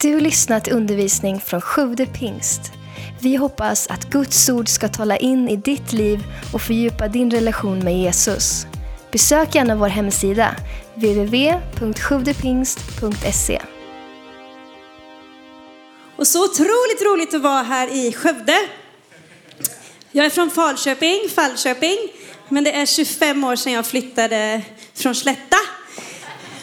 Du har lyssnat till undervisning från Sjude pingst. Vi hoppas att Guds ord ska tala in i ditt liv och fördjupa din relation med Jesus. Besök gärna vår hemsida, www.sjuvdepingst.se. Och så otroligt roligt att vara här i Skövde. Jag är från Falköping, Falköping, men det är 25 år sedan jag flyttade från Slätta.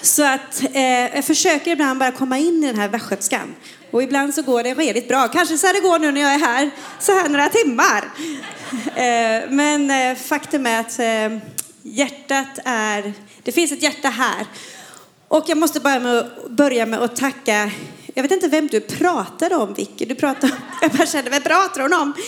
Så att eh, jag försöker ibland bara komma in i den här västgötskan. Och ibland så går det redigt bra. Kanske så här det går nu när jag är här, så här några timmar. Eh, men eh, faktum är att eh, hjärtat är, det finns ett hjärta här. Och jag måste börja med, att- börja med att tacka, jag vet inte vem du pratade om Vicky, du pratar om, jag bara kände, vem pratar hon om?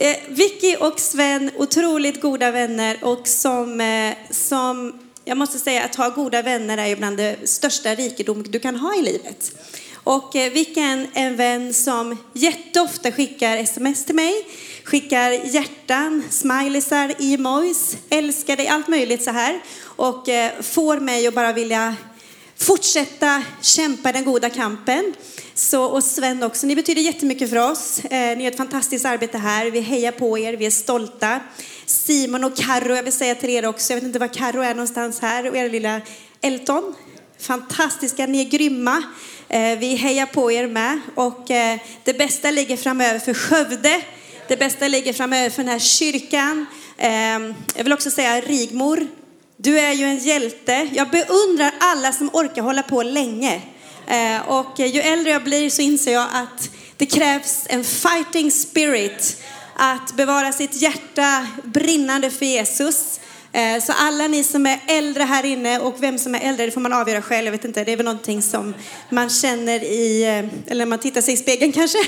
Eh, Vicky och Sven, otroligt goda vänner och som, eh, som jag måste säga att ha goda vänner är ju bland det största rikedom du kan ha i livet. Och eh, vilken är en, vän som jätteofta skickar sms till mig, skickar hjärtan, smileysar, emojis, älskar dig, allt möjligt så här. Och eh, får mig att bara vilja fortsätta kämpa den goda kampen. Så, och Sven också, ni betyder jättemycket för oss. Eh, ni gör ett fantastiskt arbete här. Vi hejar på er, vi är stolta. Simon och Karo, jag vill säga till er också, jag vet inte var Karo är någonstans här, och er lilla Elton. Fantastiska, ni är grymma. Eh, vi hejar på er med. Och eh, det bästa ligger framöver för Skövde. Det bästa ligger framöver för den här kyrkan. Eh, jag vill också säga Rigmor, du är ju en hjälte. Jag beundrar alla som orkar hålla på länge. Eh, och ju äldre jag blir så inser jag att det krävs en fighting spirit. Att bevara sitt hjärta brinnande för Jesus. Eh, så alla ni som är äldre här inne och vem som är äldre det får man avgöra själv. Jag vet inte, det är väl någonting som man känner i, eh, eller eller man tittar sig i spegeln kanske.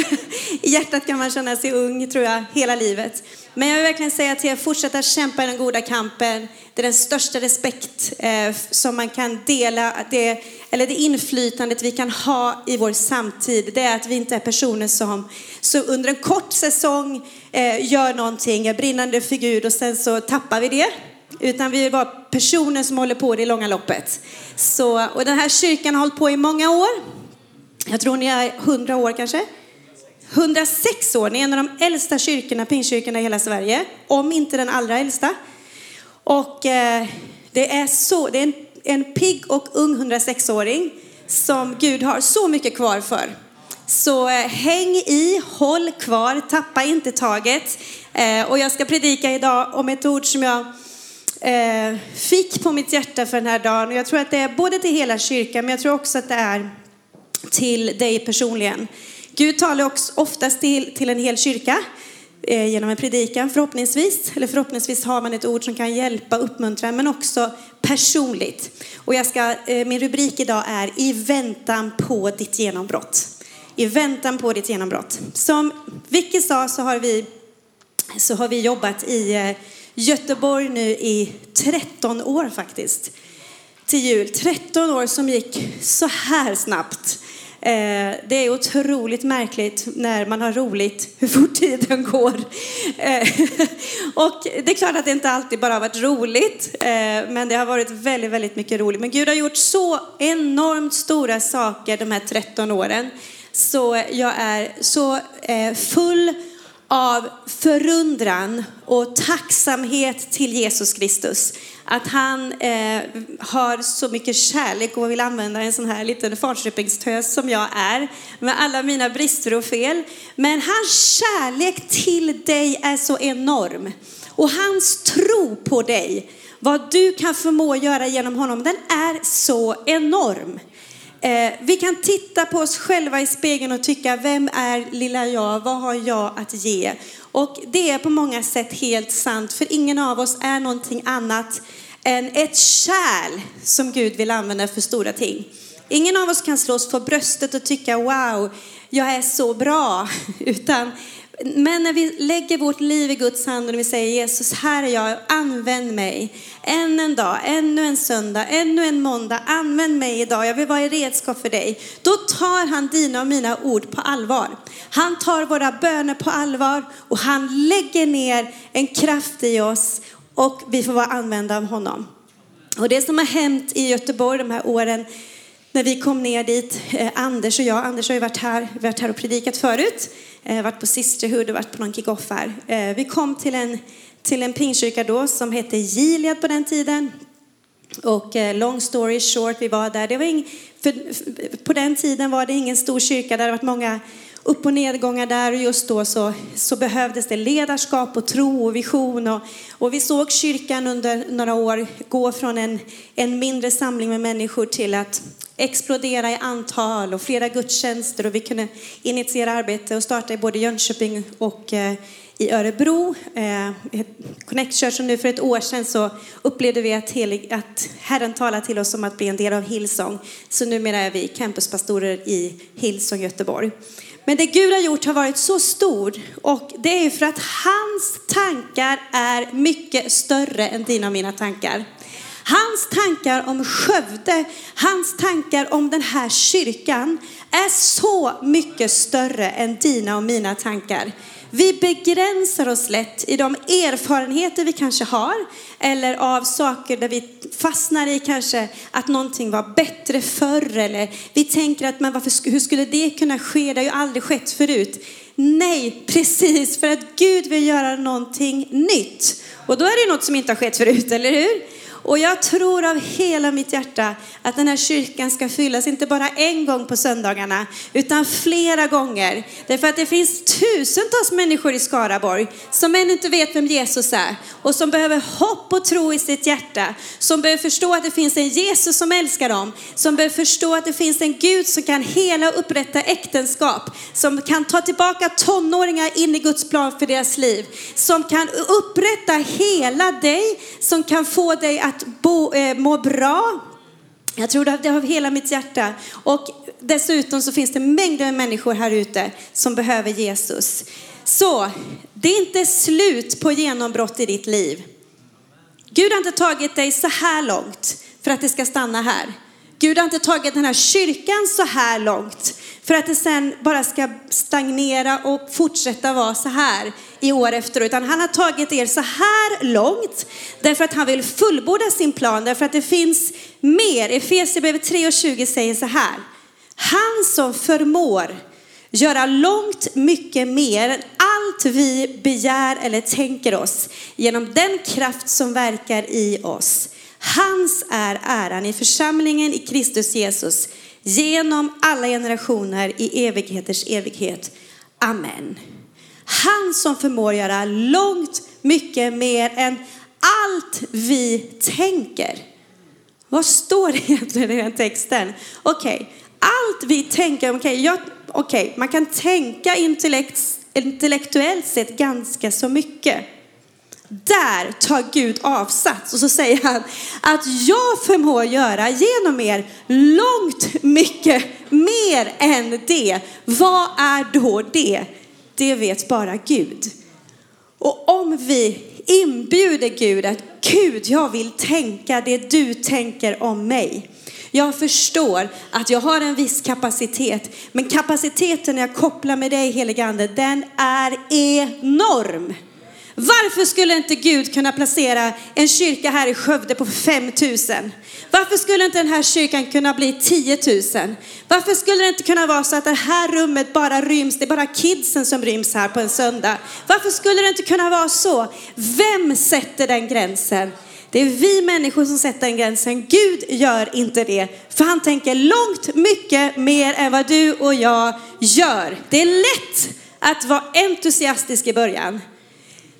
I hjärtat kan man känna sig ung tror jag hela livet. Men jag vill verkligen säga till er, fortsätta kämpa i den goda kampen. Det är den största respekt eh, som man kan dela, det, eller det inflytandet vi kan ha i vår samtid. Det är att vi inte är personer som så under en kort säsong eh, gör någonting, är brinnande för Gud och sen så tappar vi det. Utan vi är bara personer som håller på det i långa loppet. Så, och den här kyrkan har hållit på i många år. Jag tror ni är 100 år kanske. 106 år, ni är en av de äldsta kyrkorna, pingstkyrkorna i hela Sverige. Om inte den allra äldsta. Och eh, det är så, det är en, en pigg och ung 106-åring som Gud har så mycket kvar för. Så eh, häng i, håll kvar, tappa inte taget. Eh, och jag ska predika idag om ett ord som jag eh, fick på mitt hjärta för den här dagen. Och jag tror att det är både till hela kyrkan, men jag tror också att det är till dig personligen. Gud talar också oftast till, till en hel kyrka eh, genom en predikan förhoppningsvis. Eller förhoppningsvis har man ett ord som kan hjälpa, uppmuntra, men också personligt. Och jag ska, eh, min rubrik idag är I väntan på ditt genombrott. I väntan på ditt genombrott. Som Vicky sa så har vi, så har vi jobbat i eh, Göteborg nu i 13 år faktiskt till jul. 13 år som gick så här snabbt. Eh, Det är otroligt märkligt när man har roligt hur fort tiden går. Eh, Och det är klart att det inte alltid bara har varit roligt, eh, men det har varit väldigt, väldigt mycket roligt. Men Gud har gjort så enormt stora saker de här 13 åren. Så jag är så eh, full av förundran och tacksamhet till Jesus Kristus. Att han eh, har så mycket kärlek och vill använda en sån här liten Falköpingstös som jag är. Med alla mina brister och fel. Men hans kärlek till dig är så enorm. Och hans tro på dig, vad du kan förmå göra genom honom, den är så enorm. Eh, vi kan titta på oss själva i spegeln och tycka, vem är lilla jag? Vad har jag att ge? Och det är på många sätt helt sant, för ingen av oss är någonting annat än ett kärl som Gud vill använda för stora ting. Ingen av oss kan slå oss för bröstet och tycka, wow, jag är så bra. Utan men när vi lägger vårt liv i Guds hand och vi säger Jesus, här är jag, använd mig. Än en dag, ännu en söndag, ännu en måndag, använd mig idag, jag vill vara ett redskap för dig. Då tar han dina och mina ord på allvar. Han tar våra böner på allvar och han lägger ner en kraft i oss och vi får vara använda av honom. Och det som har hänt i Göteborg de här åren, när vi kom ner dit, eh, Anders och jag, Anders har ju varit här, varit här och predikat förut, Eh, varit på Sisterhood och varit på någon kick-off här. Eh, vi kom till en, till en pingkyrka då som hette Gilead på den tiden. Och eh, long story short, vi var där. Det var ing, för, för, på den tiden var det ingen stor kyrka, det hade varit många upp och nedgångar där och just då så, så behövdes det ledarskap och tro och vision. Och, och vi såg kyrkan under några år gå från en, en mindre samling med människor till att explodera i antal och flera gudstjänster och vi kunde initiera arbete och starta i både Jönköping och eh, i Örebro. Eh, Connect Church som nu för ett år sedan så upplevde vi att, helig, att Herren talade till oss om att bli en del av Hillsong. Så numera är vi campuspastorer i Hillsong Göteborg. Men det Gud har gjort har varit så stort och det är för att hans tankar är mycket större än dina och mina tankar. Hans tankar om Skövde, hans tankar om den här kyrkan är så mycket större än dina och mina tankar. Vi begränsar oss lätt i de erfarenheter vi kanske har eller av saker där vi fastnar i kanske att någonting var bättre förr eller vi tänker att men varför, hur skulle det kunna ske? Det har ju aldrig skett förut. Nej, precis för att Gud vill göra någonting nytt. Och då är det något som inte har skett förut, eller hur? Och jag tror av hela mitt hjärta att den här kyrkan ska fyllas, inte bara en gång på söndagarna, utan flera gånger. Därför att det finns tusentals människor i Skaraborg som ännu inte vet vem Jesus är och som behöver hopp och tro i sitt hjärta. Som behöver förstå att det finns en Jesus som älskar dem. Som behöver förstå att det finns en Gud som kan hela och upprätta äktenskap. Som kan ta tillbaka tonåringar in i Guds plan för deras liv. Som kan upprätta hela dig, som kan få dig att att bo, eh, må bra. Jag tror det av hela mitt hjärta. Och dessutom så finns det mängder med människor här ute som behöver Jesus. Så det är inte slut på genombrott i ditt liv. Gud har inte tagit dig så här långt för att det ska stanna här. Gud har inte tagit den här kyrkan så här långt för att det sen bara ska stagnera och fortsätta vara så här i år efter år. Utan han har tagit er så här långt därför att han vill fullborda sin plan. Därför att det finns mer. Efesierbrevet 3 och 20 säger så här. Han som förmår göra långt mycket mer än allt vi begär eller tänker oss genom den kraft som verkar i oss. Hans är äran i församlingen i Kristus Jesus genom alla generationer i evigheters evighet. Amen. Han som förmår göra långt mycket mer än allt vi tänker. Vad står det egentligen i den texten? Okej, okay. allt vi tänker, okej, okay, okay, man kan tänka intellekt, intellektuellt sett ganska så mycket. Där tar Gud avsats och så säger han att jag förmår göra genom er långt mycket mer än det. Vad är då det? Det vet bara Gud. Och om vi inbjuder Gud att Gud, jag vill tänka det du tänker om mig. Jag förstår att jag har en viss kapacitet, men kapaciteten när jag kopplar med dig heligande, den är enorm. Varför skulle inte Gud kunna placera en kyrka här i Skövde på 5000? Varför skulle inte den här kyrkan kunna bli 10 000? Varför skulle det inte kunna vara så att det här rummet bara ryms, det är bara kidsen som ryms här på en söndag? Varför skulle det inte kunna vara så? Vem sätter den gränsen? Det är vi människor som sätter den gränsen. Gud gör inte det. För han tänker långt mycket mer än vad du och jag gör. Det är lätt att vara entusiastisk i början.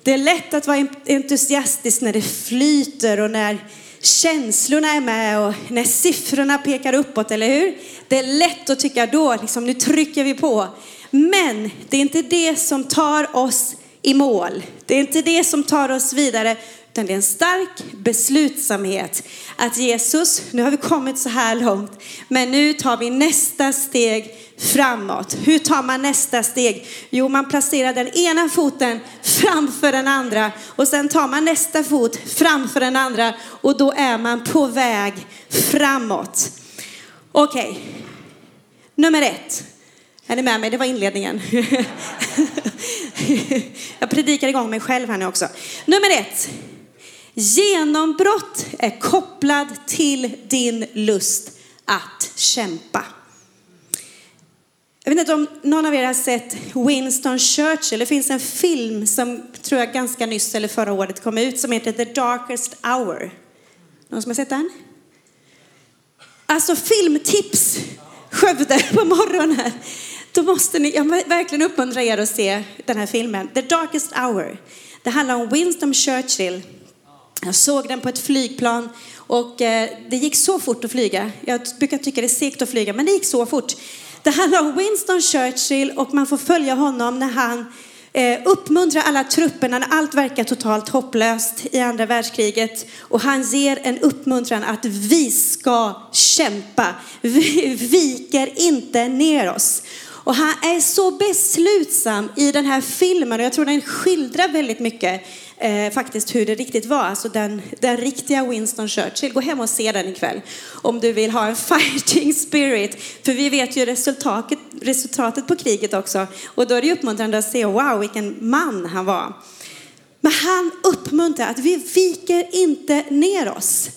Det är lätt att vara entusiastisk när det flyter och när känslorna är med och när siffrorna pekar uppåt, eller hur? Det är lätt att tycka då, liksom, nu trycker vi på. Men det är inte det som tar oss i mål. Det är inte det som tar oss vidare, utan det är en stark beslutsamhet att Jesus, nu har vi kommit så här långt, men nu tar vi nästa steg framåt. Hur tar man nästa steg? Jo, man placerar den ena foten framför den andra och sen tar man nästa fot framför den andra och då är man på väg framåt. Okej, okay. nummer ett. Är ni med mig? Det var inledningen. Jag predikar igång mig själv här nu också. Nummer ett. Genombrott är kopplad till din lust att kämpa. Jag vet inte om någon av er har sett Winston Churchill. Det finns en film som tror jag ganska nyss eller förra året kom ut som heter The Darkest Hour. Någon som har sett den? Alltså filmtips, Skövde på morgonen. Då måste ni, jag verkligen uppmuntra er att se den här filmen. The Darkest Hour. Det handlar om Winston Churchill. Jag såg den på ett flygplan och eh, det gick så fort att flyga. Jag brukar tycka det är segt att flyga, men det gick så fort. Det handlar om Winston Churchill och man får följa honom när han eh, uppmuntrar alla trupperna när allt verkar totalt hopplöst i andra världskriget. Och han ger en uppmuntran att vi ska kämpa. Vi viker inte ner oss. Och han är så beslutsam i den här filmen och jag tror den skildrar väldigt mycket eh, faktiskt hur det riktigt var. Alltså den, den riktiga Winston Churchill. Gå hem och se den ikväll om du vill ha en fighting spirit. För vi vet ju resultatet, resultatet på kriget också. Och då är det uppmuntrande att se, wow vilken man han var. Men han uppmuntrar att vi viker inte ner oss.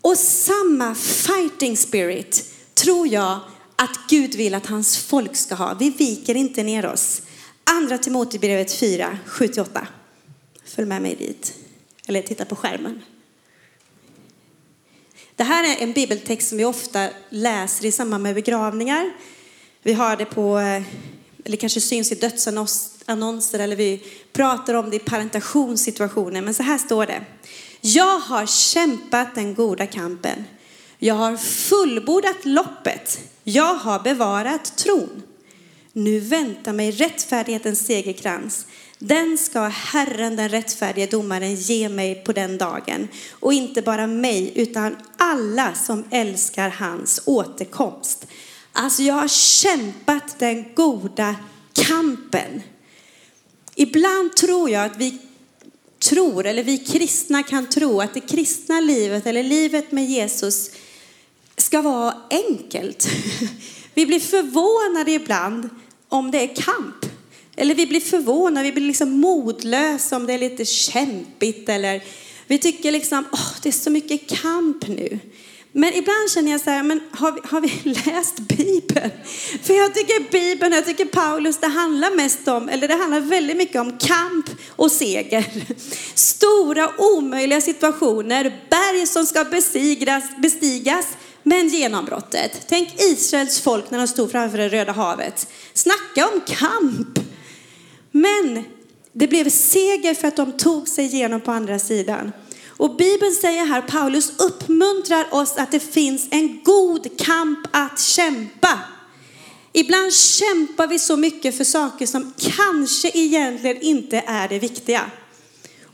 Och samma fighting spirit tror jag att Gud vill att hans folk ska ha. Vi viker inte ner oss. Andra Timoteusbrevet 4, 7-8. Följ med mig dit. Eller titta på skärmen. Det här är en bibeltext som vi ofta läser i samband med begravningar. Vi har det på, eh, eller kanske syns i dödsannonser eller vi pratar om det i parentationssituationer. Men så här står det. Jag har kämpat den goda kampen. Jag har fullbordat loppet. Jag har bevarat tron. Nu väntar mig rättfärdighetens segerkrans. Den ska Herren, den rättfärdige domaren, ge mig på den dagen. Och inte bara mig, utan alla som älskar hans återkomst. Alltså jag har kämpat den goda kampen. Ibland tror jag att vi tror, eller vi kristna kan tro att det kristna livet eller livet med Jesus ska vara enkelt. Vi blir förvånade ibland om det är kamp. Eller vi blir förvånade, vi blir liksom modlösa om det är lite kämpigt. Eller vi tycker liksom, åh, det är så mycket kamp nu. Men ibland känner jag så här, men har vi, har vi läst Bibeln? För jag tycker Bibeln, jag tycker Paulus, det handlar mest om, eller det handlar väldigt mycket om kamp och seger. Stora omöjliga situationer, berg som ska bestigas, bestigas men genombrottet. Tänk Israels folk när de stod framför det röda havet. Snacka om kamp! Men det blev seger för att de tog sig igenom på andra sidan. Och Bibeln säger här, Paulus uppmuntrar oss att det finns en god kamp att kämpa. Ibland kämpar vi så mycket för saker som kanske egentligen inte är det viktiga.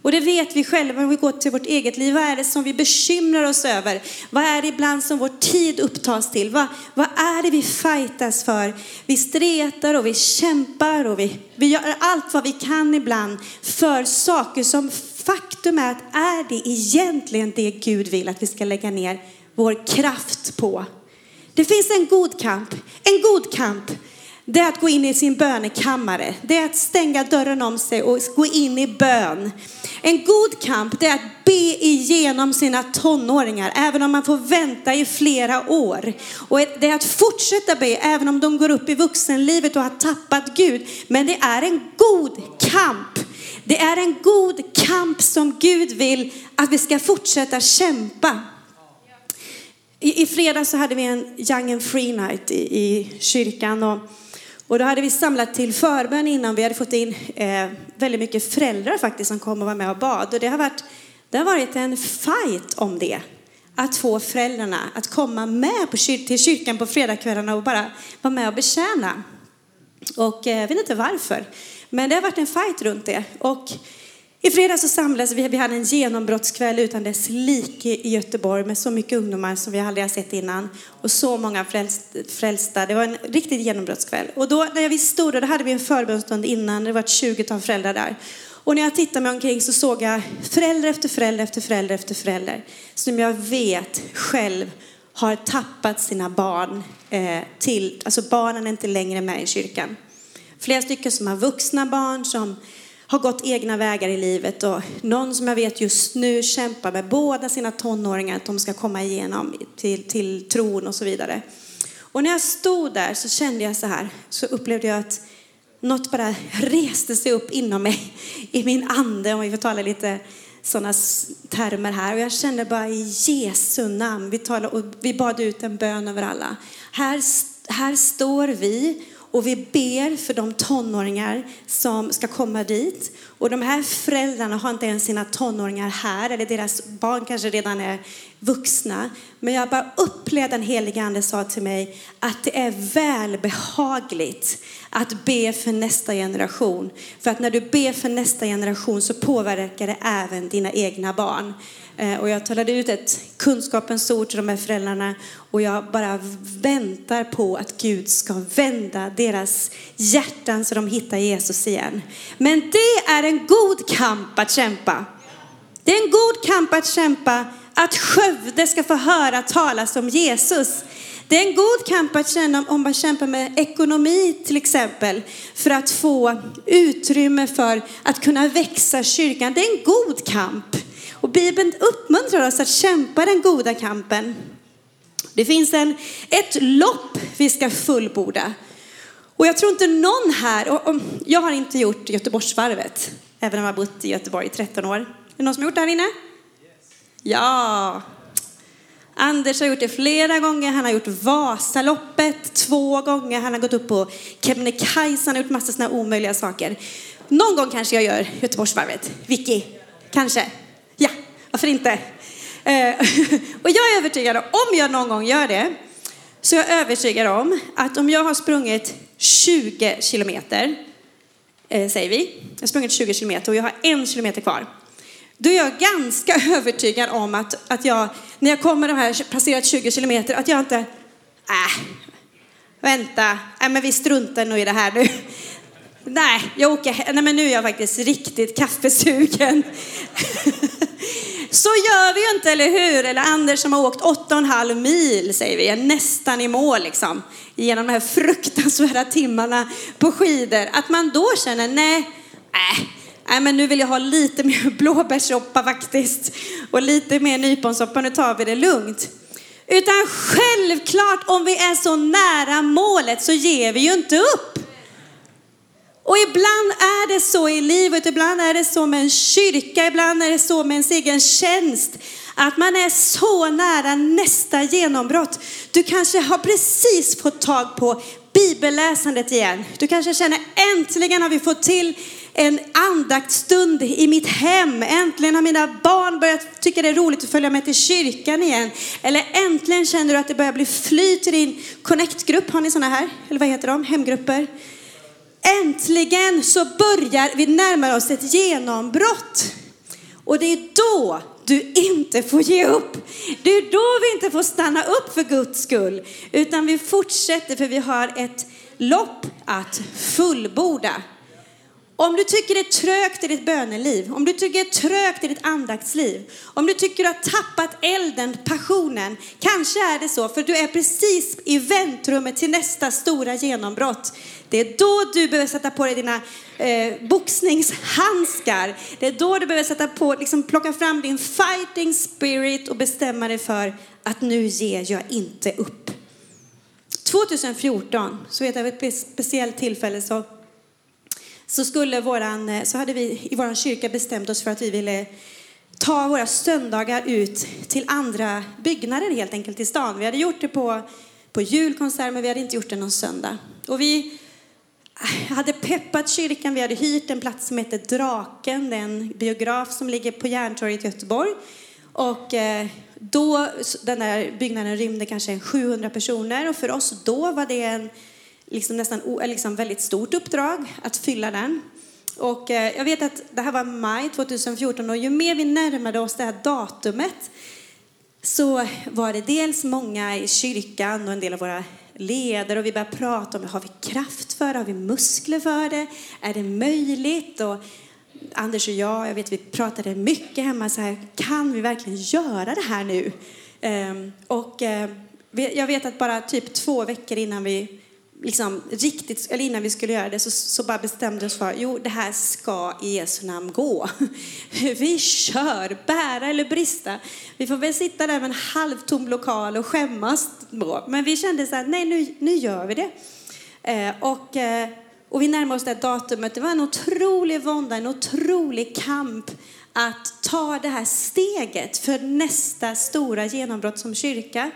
Och det vet vi själva om vi går till vårt eget liv. Vad är det som vi bekymrar oss över? Vad är det ibland som vår tid upptas till? Vad, vad är det vi fightas för? Vi stretar och vi kämpar och vi, vi gör allt vad vi kan ibland för saker som faktum är att är det egentligen det Gud vill att vi ska lägga ner vår kraft på? Det finns en god kamp, en god kamp det är att gå in i sin bönekammare. Det är att stänga dörren om sig och gå in i bön. En god kamp, det är att be igenom sina tonåringar, även om man får vänta i flera år. Och det är att fortsätta be, även om de går upp i vuxenlivet och har tappat Gud. Men det är en god kamp. Det är en god kamp som Gud vill att vi ska fortsätta kämpa. I, i fredags så hade vi en Young and Free Night i, i kyrkan. Och och då hade vi samlat till förbön innan. Vi hade fått in eh, väldigt mycket föräldrar faktiskt som kom och var med och bad. Och det har varit, det har varit en fight om det. Att få föräldrarna att komma med på kyr till kyrkan på fredagskvällarna och bara vara med och betjäna. Och eh, jag vet inte varför. Men det har varit en fight runt det. Och i fredags så samlades vi, vi hade en genombrottskväll utan dess like i Göteborg med så mycket ungdomar som vi aldrig har sett innan och så många frälsta. Det var en riktig genombrottskväll. Och då när vi stod där, då hade vi en förbundsstund innan, det var ett 20-tal föräldrar där. Och när jag tittade mig omkring så såg jag förälder efter förälder efter förälder efter förälder som jag vet själv har tappat sina barn eh, till, alltså barnen är inte längre med i kyrkan. Flera stycken som har vuxna barn som har gått egna vägar i livet och någon som jag vet just nu kämpar med båda sina tonåringar att de ska komma igenom till, till tron och så vidare. Och när jag stod där så kände jag så här, så upplevde jag att något bara reste sig upp inom mig, i min ande, om vi får tala lite sådana termer här. Och jag kände bara i Jesu namn, vi, talade, och vi bad ut en bön över alla. Här, här står vi och vi ber för de tonåringar som ska komma dit. Och de här föräldrarna har inte ens sina tonåringar här, eller deras barn kanske redan är vuxna. Men jag bara upplevde den helige Ande sa till mig att det är välbehagligt att be för nästa generation. För att när du ber för nästa generation så påverkar det även dina egna barn. Eh, och jag talade ut ett kunskapens ord till de här föräldrarna och jag bara väntar på att Gud ska vända deras hjärtan så de hittar Jesus igen. Men det är en god kamp att kämpa. Det är en god kamp att kämpa att Skövde ska få höra talas om Jesus. Det är en god kamp att känna om man kämpar med ekonomi till exempel för att få utrymme för att kunna växa kyrkan. Det är en god kamp. Och Bibeln uppmuntrar oss att kämpa den goda kampen. Det finns en, ett lopp vi ska fullborda. Och jag tror inte någon här, och, och jag har inte gjort Göteborgsvarvet, även om jag har bott i Göteborg i 13 år. Är det någon som har gjort det här inne? Ja. Anders har gjort det flera gånger. Han har gjort Vasaloppet två gånger. Han har gått upp på Kebnekaise. Han har gjort massa sådana omöjliga saker. Någon gång kanske jag gör Göteborgsvarvet. Vicky? Kanske? Ja, varför inte? Eh, och jag är övertygad om, om jag någon gång gör det, så är jag övertygad om att om jag har sprungit 20 kilometer, eh, säger vi, jag har sprungit 20 kilometer och jag har en kilometer kvar, då är jag ganska övertygad om att, att jag, när jag kommer de här passerat 20 kilometer, att jag inte, äh, vänta, äh, men vi struntar nog i det här nu. Nej, jag åker, nej men nu är jag faktiskt riktigt kaffesugen. Så gör vi ju inte, eller hur? Eller Anders som har åkt åtta och en halv mil, säger vi, är nästan i mål liksom. Genom de här fruktansvärda timmarna på skidor. Att man då känner, nej, äh, nej men nu vill jag ha lite mer blåbärssoppa faktiskt. Och lite mer nyponsoppa, nu tar vi det lugnt. Utan självklart, om vi är så nära målet så ger vi ju inte upp. Och ibland är det så i livet, ibland är det så med en kyrka, ibland är det så med ens egen tjänst. Att man är så nära nästa genombrott. Du kanske har precis fått tag på bibelläsandet igen. Du kanske känner äntligen har vi fått till en andaktstund i mitt hem. Äntligen har mina barn börjat tycka det är roligt att följa med till kyrkan igen. Eller äntligen känner du att det börjar bli flyt i din connect-grupp. Har ni sådana här? Eller vad heter de? Hemgrupper? Äntligen så börjar vi närma oss ett genombrott. Och det är då du inte får ge upp. Det är då vi inte får stanna upp för Guds skull. Utan vi fortsätter för vi har ett lopp att fullborda. Om du tycker det är trögt i ditt böneliv, om du tycker det är trögt i ditt andaktsliv, om du tycker du har tappat elden, passionen, kanske är det så för du är precis i väntrummet till nästa stora genombrott. Det är då du behöver sätta på dig dina eh, boxningshandskar. Det är då du behöver sätta på, liksom plocka fram din fighting spirit och bestämma dig för att nu ger jag inte upp. 2014 så vet jag vid ett speciellt tillfälle så så, skulle våran, eh, så hade vi i vår kyrka bestämt oss för att vi ville ta våra söndagar ut till andra byggnader helt enkelt i stan. Vi hade gjort det på, på julkonsert men vi hade inte gjort det någon söndag. Och vi eh, hade peppat kyrkan, vi hade hyrt en plats som heter Draken, en biograf som ligger på Järntorget i Göteborg. Och eh, då, den där byggnaden rymde kanske 700 personer och för oss då var det en liksom nästan liksom väldigt stort uppdrag att fylla den. Och eh, jag vet att det här var maj 2014 och ju mer vi närmade oss det här datumet så var det dels många i kyrkan och en del av våra ledare och vi började prata om har vi kraft för det, har vi muskler för det, är det möjligt? Och Anders och jag, jag vet vi pratade mycket hemma så här, kan vi verkligen göra det här nu? Ehm, och eh, jag vet att bara typ två veckor innan vi liksom riktigt, eller innan vi skulle göra det så, så bara bestämde oss för, jo det här ska i Jesu namn gå. Vi kör, bära eller brista. Vi får väl sitta där med en halvtom lokal och skämmas. Men vi kände så här, nej nu, nu gör vi det. Eh, och, eh, och vi närmade oss det datumet. Det var en otrolig vånda, en otrolig kamp att ta det här steget för nästa stora genombrott som kyrka.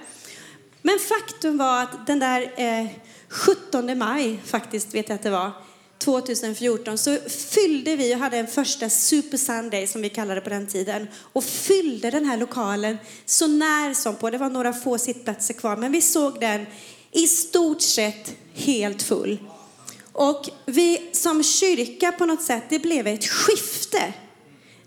Men faktum var att den där eh, 17 maj, faktiskt vet jag att det var, 2014 så fyllde vi och hade en första Super Sunday som vi kallade på den tiden och fyllde den här lokalen så när som på, det var några få sittplatser kvar, men vi såg den i stort sett helt full. Och vi som kyrka på något sätt, det blev ett skifte.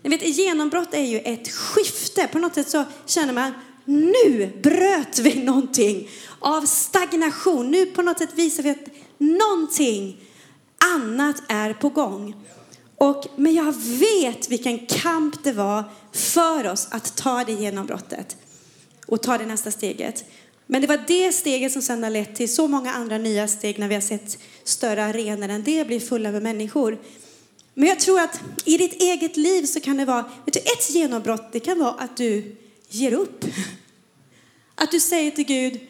Ni vet, genombrott är ju ett skifte. På något sätt så känner man, nu bröt vi någonting av stagnation. Nu på något sätt visar vi att någonting annat är på gång. Och, men jag vet vilken kamp det var för oss att ta det genombrottet och ta det nästa steget. Men det var det steget som sedan har lett till så många andra nya steg när vi har sett större arenor än det blir fulla med människor. Men jag tror att i ditt eget liv så kan det vara, vet du, ett genombrott det kan vara att du ger upp. Att du säger till Gud,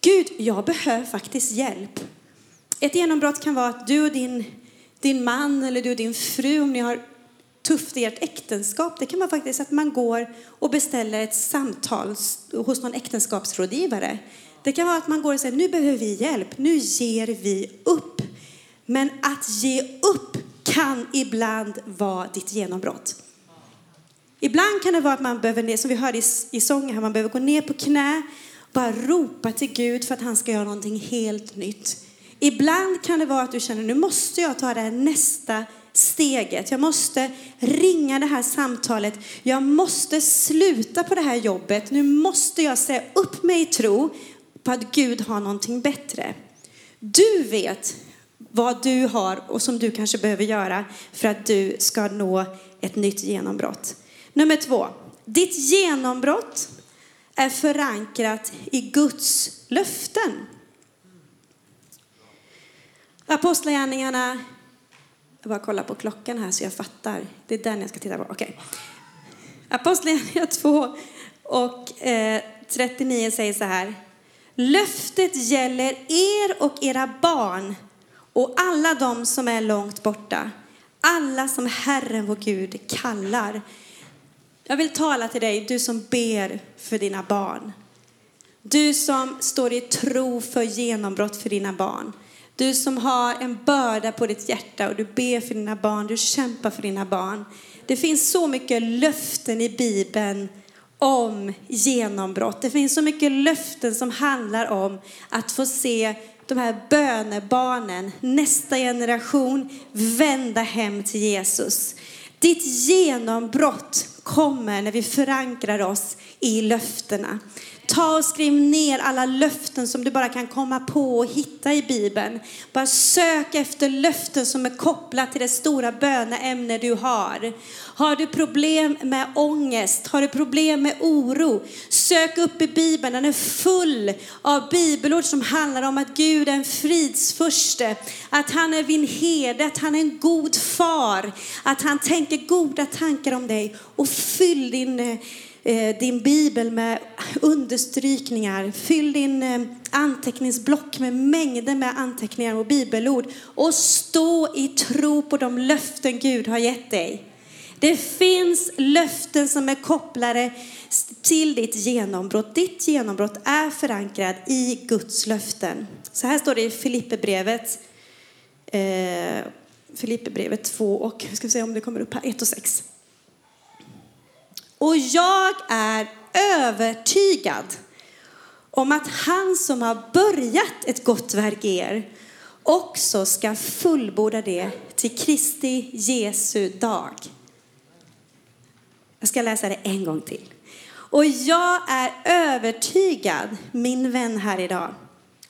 Gud, jag behöver faktiskt hjälp. Ett genombrott kan vara att du och din, din man eller du och din fru, om ni har tufft i ert äktenskap, det kan vara faktiskt att man går och beställer ett samtal hos någon äktenskapsrådgivare. Det kan vara att man går och säger, nu behöver vi hjälp, nu ger vi upp. Men att ge upp kan ibland vara ditt genombrott. Ibland kan det vara att man behöver, som vi hörde i, i sången här, man behöver gå ner på knä bara ropa till Gud för att han ska göra någonting helt nytt. Ibland kan det vara att du känner, nu måste jag ta det här nästa steget. Jag måste ringa det här samtalet. Jag måste sluta på det här jobbet. Nu måste jag säga upp mig i tro på att Gud har någonting bättre. Du vet vad du har och som du kanske behöver göra för att du ska nå ett nytt genombrott. Nummer två, ditt genombrott är förankrat i Guds löften. Apostlagärningarna, jag bara kollar på klockan här så jag fattar. Det är den jag ska titta på. Okay. Apostlagärningarna 2 och eh, 39 säger så här. Löftet gäller er och era barn och alla de som är långt borta. Alla som Herren vår Gud kallar. Jag vill tala till dig, du som ber för dina barn. Du som står i tro för genombrott för dina barn. Du som har en börda på ditt hjärta och du ber för dina barn, du kämpar för dina barn. Det finns så mycket löften i Bibeln om genombrott. Det finns så mycket löften som handlar om att få se de här bönebarnen, nästa generation, vända hem till Jesus. Ditt genombrott kommer när vi förankrar oss i löftena. Ta och skriv ner alla löften som du bara kan komma på och hitta i Bibeln. Bara sök efter löften som är kopplat till det stora böneämne du har. Har du problem med ångest? Har du problem med oro? Sök upp i Bibeln. Den är full av bibelord som handlar om att Gud är en fridsförste. Att han är din herde, att han är en god far. Att han tänker goda tankar om dig. Och fyll din eh, Eh, din bibel med understrykningar. Fyll din eh, anteckningsblock med mängder med anteckningar och bibelord. Och stå i tro på de löften Gud har gett dig. Det finns löften som är kopplade till ditt genombrott. Ditt genombrott är förankrad i Guds löften. Så här står det i Filipperbrevet, eh, Filipperbrevet 2 och, ska vi se om det kommer upp här, 1 och 6. Och jag är övertygad om att han som har börjat ett gott verk i er också ska fullborda det till Kristi Jesu dag. Jag ska läsa det en gång till. Och jag är övertygad, min vän här idag,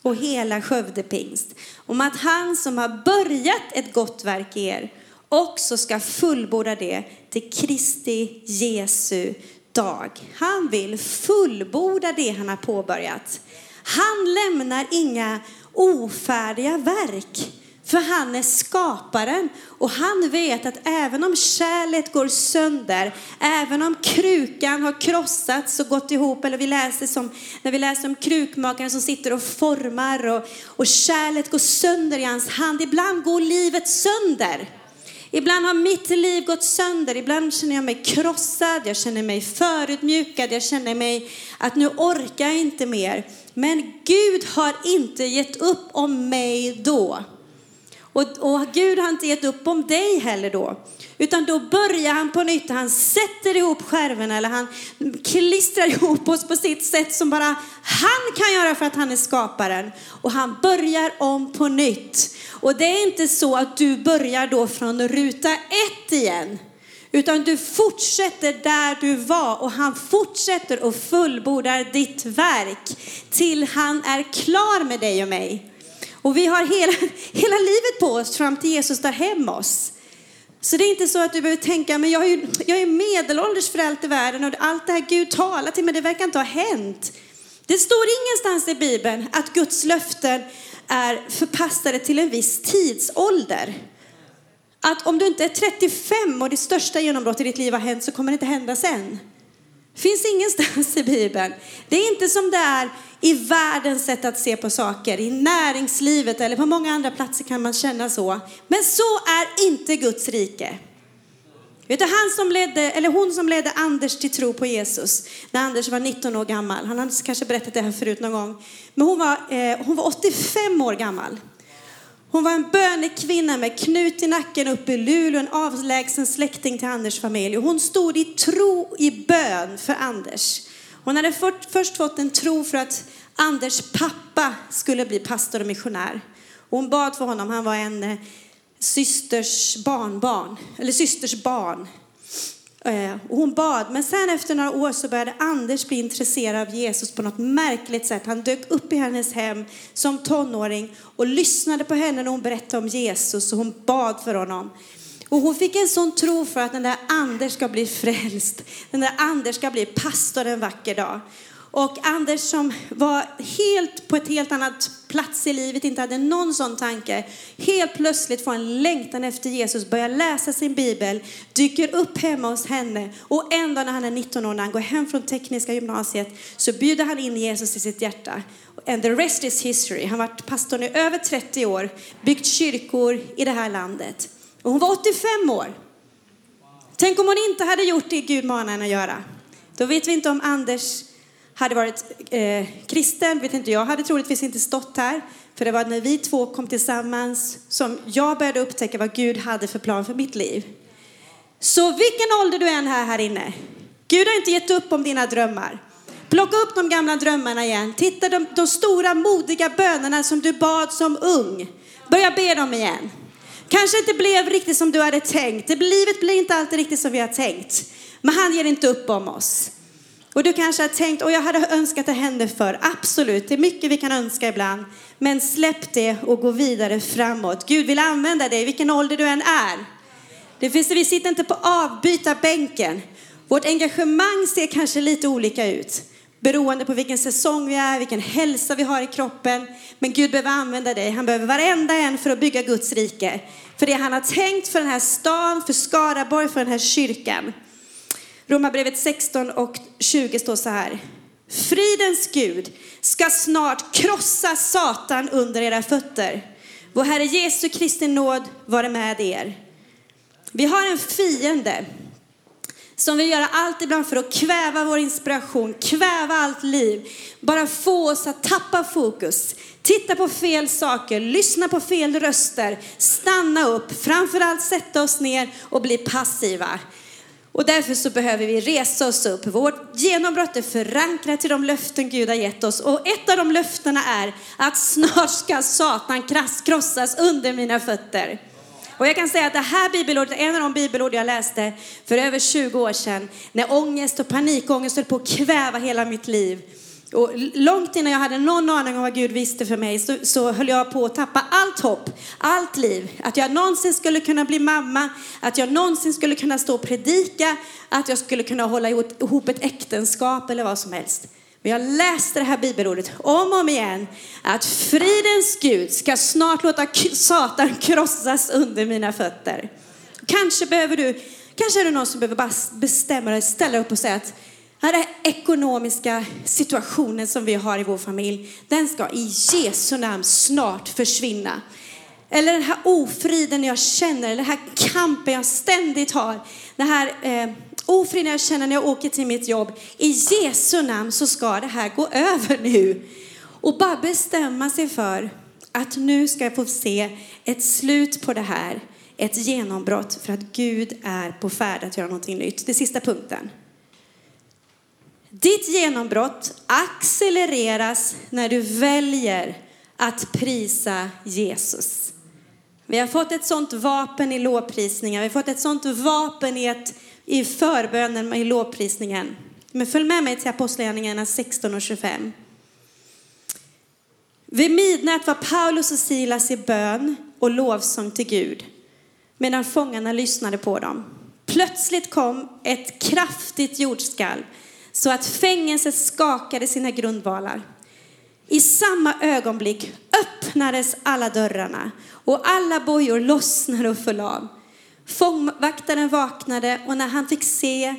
och hela Skövde pingst, om att han som har börjat ett gott verk i er också ska fullborda det till Kristi Jesu dag. Han vill fullborda det han har påbörjat. Han lämnar inga ofärdiga verk. För han är skaparen och han vet att även om kärlet går sönder, även om krukan har krossats och gått ihop, eller vi läser som, när vi läser om krukmakaren som sitter och formar och, och kärlet går sönder i hans hand. Ibland går livet sönder. Ibland har mitt liv gått sönder, ibland känner jag mig krossad, jag känner mig förutmjukad, jag känner mig att nu orkar jag inte mer. Men Gud har inte gett upp om mig då. Och, och Gud har inte gett upp om dig heller då. Utan då börjar han på nytt. Han sätter ihop skärvorna eller han klistrar ihop oss på sitt sätt som bara han kan göra för att han är skaparen. Och han börjar om på nytt. Och det är inte så att du börjar då från ruta ett igen. Utan du fortsätter där du var och han fortsätter och fullbordar ditt verk till han är klar med dig och mig. Och vi har hela, hela livet på oss fram till Jesus tar hem oss. Så det är inte så att du behöver tänka, men jag är, ju, jag är medelålders för allt i världen och allt det här Gud talar till mig, det verkar inte ha hänt. Det står ingenstans i Bibeln att Guds löften är förpassade till en viss tidsålder. Att om du inte är 35 och det största genombrottet i ditt liv har hänt så kommer det inte hända sen. Finns ingenstans i Bibeln. Det är inte som det är i världens sätt att se på saker, i näringslivet eller på många andra platser kan man känna så. Men så är inte Guds rike. Vet du, han som ledde, eller hon som ledde Anders till tro på Jesus när Anders var 19 år gammal. Han har kanske berättat det här förut någon gång. Men hon var, eh, hon var 85 år gammal. Hon var en bönekvinna med knut i nacken uppe i Luleå, en avlägsen släkting till Anders familj. Hon stod i tro i bön för Anders. Hon hade först fått en tro för att Anders pappa skulle bli pastor och missionär. Hon bad för honom, han var en eh, systers barnbarn, eller systers barn. Och hon bad, men sen efter några år så började Anders bli intresserad av Jesus på något märkligt sätt. Han dök upp i hennes hem som tonåring och lyssnade på henne när hon berättade om Jesus och hon bad för honom. Och hon fick en sån tro för att den där Anders ska bli frälst. Den där Anders ska bli pastor en vacker dag. Och Anders som var helt på ett helt annat plats i livet, inte hade någon sån tanke, helt plötsligt får en längtan efter Jesus, börjar läsa sin bibel, dyker upp hemma hos henne och en dag när han är 19 år, när han går hem från tekniska gymnasiet, så bjuder han in Jesus i sitt hjärta. And the rest is history. Han har varit pastor i över 30 år, byggt kyrkor i det här landet. Och hon var 85 år. Tänk om hon inte hade gjort det Gud manade henne att göra. Då vet vi inte om Anders hade varit eh, kristen, vet inte jag, hade troligtvis inte stått här. För det var när vi två kom tillsammans som jag började upptäcka vad Gud hade för plan för mitt liv. Så vilken ålder du än är här inne, Gud har inte gett upp om dina drömmar. Plocka upp de gamla drömmarna igen. Titta de, de stora modiga bönerna som du bad som ung. Börja be dem igen. Kanske inte blev riktigt som du hade tänkt. Livet blir inte alltid riktigt som vi har tänkt. Men han ger inte upp om oss. Och du kanske har tänkt, och jag hade önskat det hände för. Absolut, det är mycket vi kan önska ibland. Men släpp det och gå vidare framåt. Gud vill använda dig, vilken ålder du än är. Det finns, vi sitter inte på avbytarbänken. Vårt engagemang ser kanske lite olika ut. Beroende på vilken säsong vi är, vilken hälsa vi har i kroppen. Men Gud behöver använda dig. Han behöver varenda en för att bygga Guds rike. För det han har tänkt för den här stan, för Skaraborg, för den här kyrkan. Romarbrevet 16 och 20 står så här. Fridens Gud ska snart krossa Satan under era fötter. Vår Herre Jesu Kristi nåd vare med er. Vi har en fiende som vill göra allt ibland för att kväva vår inspiration, kväva allt liv. Bara få oss att tappa fokus, titta på fel saker, lyssna på fel röster, stanna upp, framförallt sätta oss ner och bli passiva. Och därför så behöver vi resa oss upp. Vårt genombrott är förankrat till de löften Gud har gett oss. Och ett av de löftena är att snart ska Satan krossas under mina fötter. Och jag kan säga att det här bibelordet är en av de bibelord jag läste för över 20 år sedan. När ångest och panikångest höll på att kväva hela mitt liv. Och långt innan jag hade någon aning om vad Gud visste för mig så, så höll jag på att tappa allt hopp, allt liv. Att jag någonsin skulle kunna bli mamma, att jag någonsin skulle kunna stå och predika, att jag skulle kunna hålla ihop ett äktenskap eller vad som helst. Men jag läste det här bibelordet om och om igen. Att fridens Gud ska snart låta Satan krossas under mina fötter. Kanske behöver du, kanske är det någon som behöver bara bestämma dig, ställa upp och säga att den här ekonomiska situationen som vi har i vår familj, den ska i Jesu namn snart försvinna. Eller den här ofriden jag känner, eller den här kampen jag ständigt har. Den här eh, ofriden jag känner när jag åker till mitt jobb. I Jesu namn så ska det här gå över nu. Och bara bestämma sig för att nu ska jag få se ett slut på det här. Ett genombrott för att Gud är på färd att göra någonting nytt. Det sista punkten. Ditt genombrott accelereras när du väljer att prisa Jesus. Vi har fått ett sånt vapen i lovprisningen. Vi har fått ett sånt vapen i, ett, i förbönen i lovprisningen. Men följ med mig till Apostlagärningarna 16 och 25. Vid midnatt var Paulus och Silas i bön och lovsång till Gud medan fångarna lyssnade på dem. Plötsligt kom ett kraftigt jordskalv så att fängelset skakade sina grundvalar. I samma ögonblick öppnades alla dörrarna och alla bojor lossnade och föll av. Fångvaktaren vaknade och när han fick se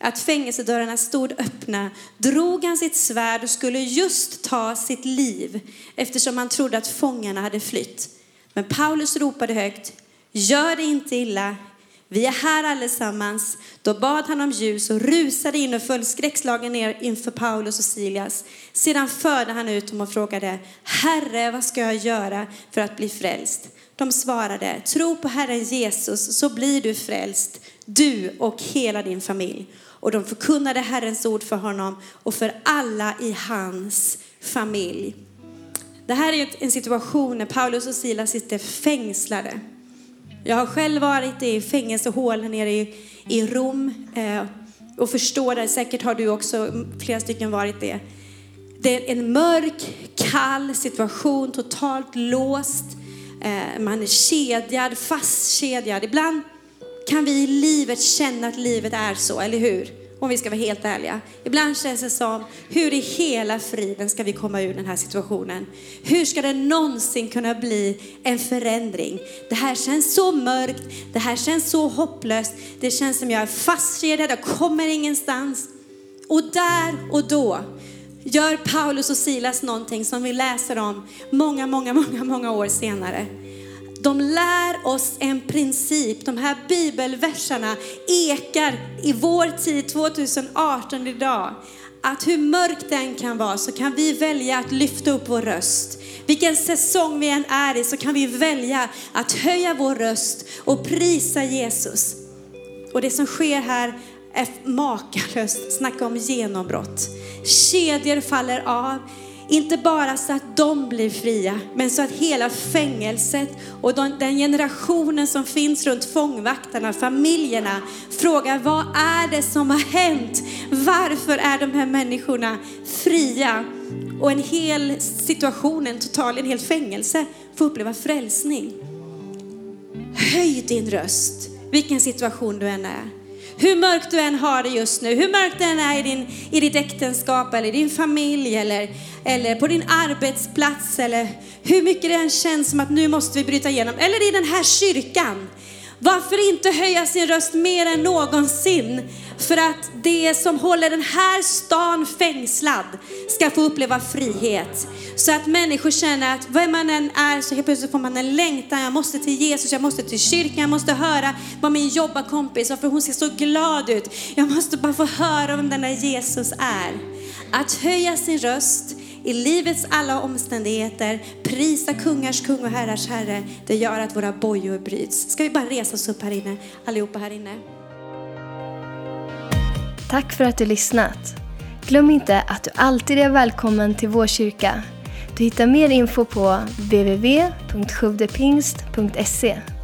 att fängelsedörrarna stod öppna drog han sitt svärd och skulle just ta sitt liv eftersom han trodde att fångarna hade flytt. Men Paulus ropade högt, gör det inte illa, vi är här allesammans. Då bad han om ljus och rusade in och föll skräckslagen ner inför Paulus och Silas. Sedan förde han ut dem och frågade, Herre, vad ska jag göra för att bli frälst? De svarade, tro på Herren Jesus så blir du frälst, du och hela din familj. Och de förkunnade Herrens ord för honom och för alla i hans familj. Det här är en situation när Paulus och Silas sitter fängslade. Jag har själv varit i fängelsehål nere i, i Rom eh, och förstår det. Säkert har du också, flera stycken varit det. Det är en mörk, kall situation, totalt låst. Eh, man är kedjad, fastkedjad. Ibland kan vi i livet känna att livet är så, eller hur? Om vi ska vara helt ärliga. Ibland känns det som, hur i hela friden ska vi komma ur den här situationen? Hur ska det någonsin kunna bli en förändring? Det här känns så mörkt, det här känns så hopplöst, det känns som jag är fastkedjad, jag kommer ingenstans. Och där och då gör Paulus och Silas någonting som vi läser om många, många, många, många år senare de lär oss en princip. De här bibelverserna ekar i vår tid 2018 idag. Att hur mörkt den kan vara så kan vi välja att lyfta upp vår röst. Vilken säsong vi än är i så kan vi välja att höja vår röst och prisa Jesus. Och det som sker här är makalöst. Snacka om genombrott. Kedjor faller av. Inte bara så att de blir fria, men så att hela fängelset och den generationen som finns runt fångvaktarna, familjerna, frågar vad är det som har hänt? Varför är de här människorna fria? Och en hel situation, en total, en hel fängelse får uppleva frälsning. Höj din röst, vilken situation du än är. Hur mörkt du än har det just nu, hur mörkt det än är i, din, i ditt äktenskap eller din familj eller, eller på din arbetsplats eller hur mycket det än känns som att nu måste vi bryta igenom. Eller i den här kyrkan. Varför inte höja sin röst mer än någonsin för att det som håller den här stan fängslad ska få uppleva frihet. Så att människor känner att vem man än är så helt plötsligt får man en längtan. Jag måste till Jesus, jag måste till kyrkan, jag måste höra vad min jobbarkompis, varför hon ser så glad ut. Jag måste bara få höra vem den där Jesus är. Att höja sin röst i livets alla omständigheter, prisa kungars kung och herrars herre, det gör att våra bojor bryts. Ska vi bara resa oss upp här inne, allihopa här inne. Tack för att du lyssnat. Glöm inte att du alltid är välkommen till vår kyrka. Du hittar mer info på www.sjuvdepingst.se